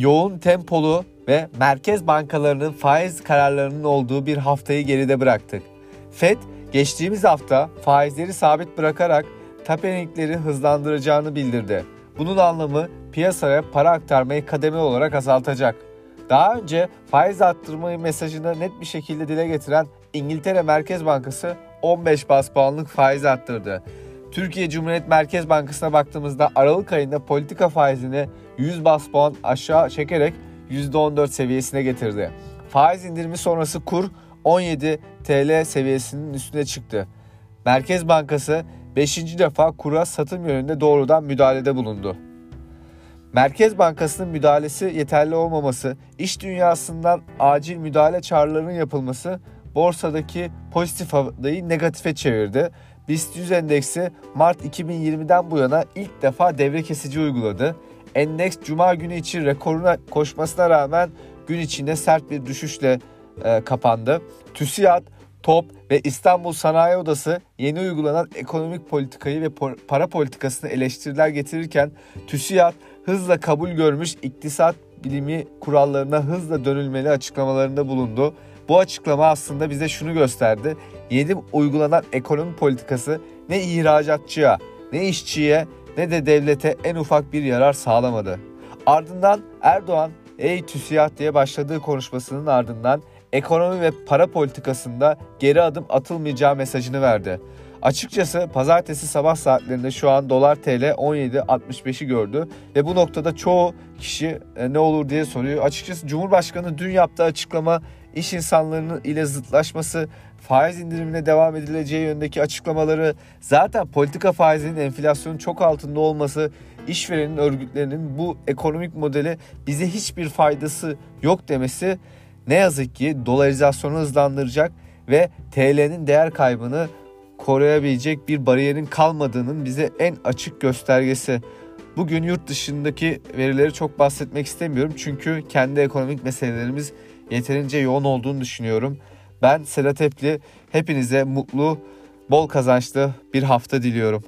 yoğun tempolu ve merkez bankalarının faiz kararlarının olduğu bir haftayı geride bıraktık. Fed geçtiğimiz hafta faizleri sabit bırakarak tapeningleri hızlandıracağını bildirdi. Bunun anlamı piyasaya para aktarmayı kademe olarak azaltacak. Daha önce faiz arttırmayı mesajını net bir şekilde dile getiren İngiltere Merkez Bankası 15 bas puanlık faiz arttırdı. Türkiye Cumhuriyet Merkez Bankası'na baktığımızda Aralık ayında politika faizini 100 bas puan aşağı çekerek %14 seviyesine getirdi. Faiz indirimi sonrası kur 17 TL seviyesinin üstüne çıktı. Merkez Bankası 5. defa kura satım yönünde doğrudan müdahalede bulundu. Merkez Bankası'nın müdahalesi yeterli olmaması, iş dünyasından acil müdahale çağrılarının yapılması borsadaki pozitif havayı negatife çevirdi. BIST 100 endeksi Mart 2020'den bu yana ilk defa devre kesici uyguladı. Endeks cuma günü için rekoruna koşmasına rağmen gün içinde sert bir düşüşle e, kapandı. TÜSİAD, TOP ve İstanbul Sanayi Odası yeni uygulanan ekonomik politikayı ve para politikasını eleştiriler getirirken TÜSİAD hızla kabul görmüş iktisat bilimi kurallarına hızla dönülmeli açıklamalarında bulundu. Bu açıklama aslında bize şunu gösterdi. Yeni uygulanan ekonomi politikası ne ihracatçıya, ne işçiye, ne de devlete en ufak bir yarar sağlamadı. Ardından Erdoğan ey TÜSİAD diye başladığı konuşmasının ardından ekonomi ve para politikasında geri adım atılmayacağı mesajını verdi. Açıkçası pazartesi sabah saatlerinde şu an dolar TL 17.65'i gördü ve bu noktada çoğu kişi e, ne olur diye soruyor. Açıkçası Cumhurbaşkanı dün yaptığı açıklama iş insanlarının ile zıtlaşması, faiz indirimine devam edileceği yönündeki açıklamaları, zaten politika faizinin enflasyonun çok altında olması, işverenin örgütlerinin bu ekonomik modele bize hiçbir faydası yok demesi ne yazık ki dolarizasyonu hızlandıracak ve TL'nin değer kaybını koruyabilecek bir bariyerin kalmadığının bize en açık göstergesi. Bugün yurt dışındaki verileri çok bahsetmek istemiyorum çünkü kendi ekonomik meselelerimiz yeterince yoğun olduğunu düşünüyorum. Ben Sedat Epli hepinize mutlu, bol kazançlı bir hafta diliyorum.